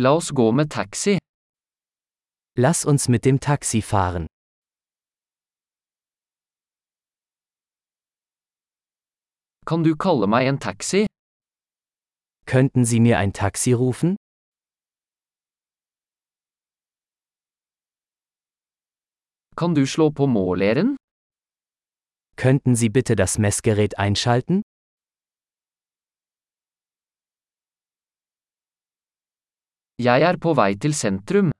La oss gå med taxi. Lass uns mit dem Taxi fahren. Kan du kalle meg en taxi? Könnten Sie mir ein Taxi rufen? Kan du slå på måleren? Könnten Sie bitte das Messgerät einschalten? Jeg er på vei til sentrum.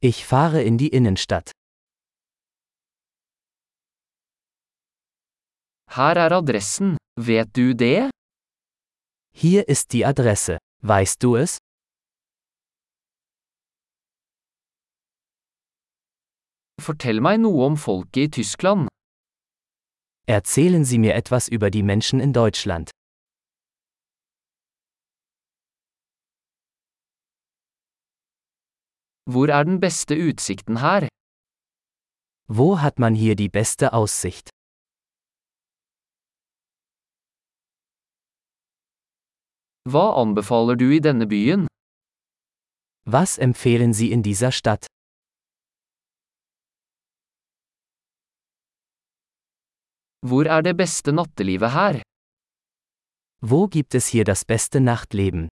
Ich fahre in die Innenstadt. Her er adressen. Vet du det? Hier ist die Adresse. Weißt du es? Fortell meg noe om folket i Tyskland. Erzählen Sie mir etwas über die Menschen in Deutschland. Hvor er den beste utsikten her? Wo hat man hier die beste Aussicht? Hva anbefaler du i denne byen? Was empfehlen Sie in dieser Stadt? Hvor er det beste nattelivet her? Wo gibt es hier das beste Nachtleben?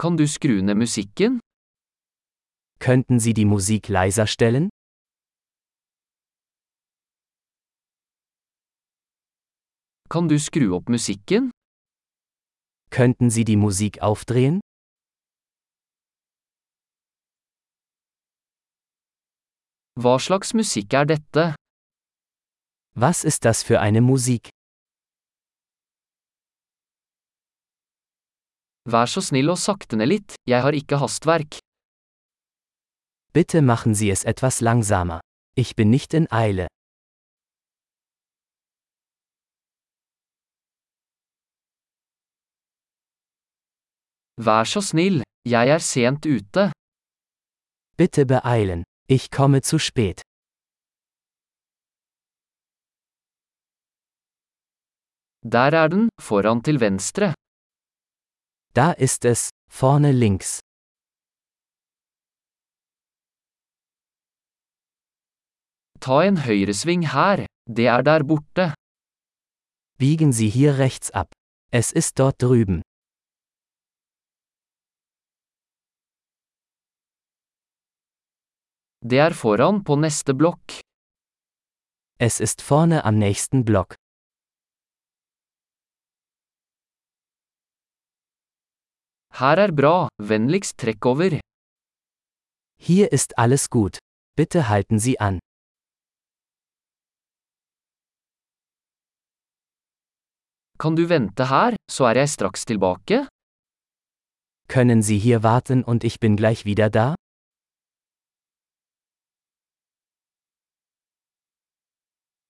Kan du skru ned musikken? Könnten Sie die Musik leiser stellen? Kan du skru opp musikken? Könnten Sie die Musik aufdrehen? Hva slags musikk er dette? Was ist das für eine Musik? Vær så snill og sakte ned litt, jeg har ikke hastverk. Bitte machen Sie es etwas langsamer. Ich bin nicht in Eile. Vær så snill, jeg er sent ute. Bitte beeilen. Ich komme zu spät. Der er den, foran til venstre. Da ist es, vorne links. Ta en høyresving her, det er der borte. Biegen Sie hier rechts ab. Es ist dort drüben. Det er foran på neste blokk. Es ist vorne am nächsten Block. Her er bra, vennligst trekk over. Hier ist alles gut. Bitte halten Sie an. Kan du vente her, så er jeg straks tilbake? Können Sie hier warten und ich bin gleich wieder da?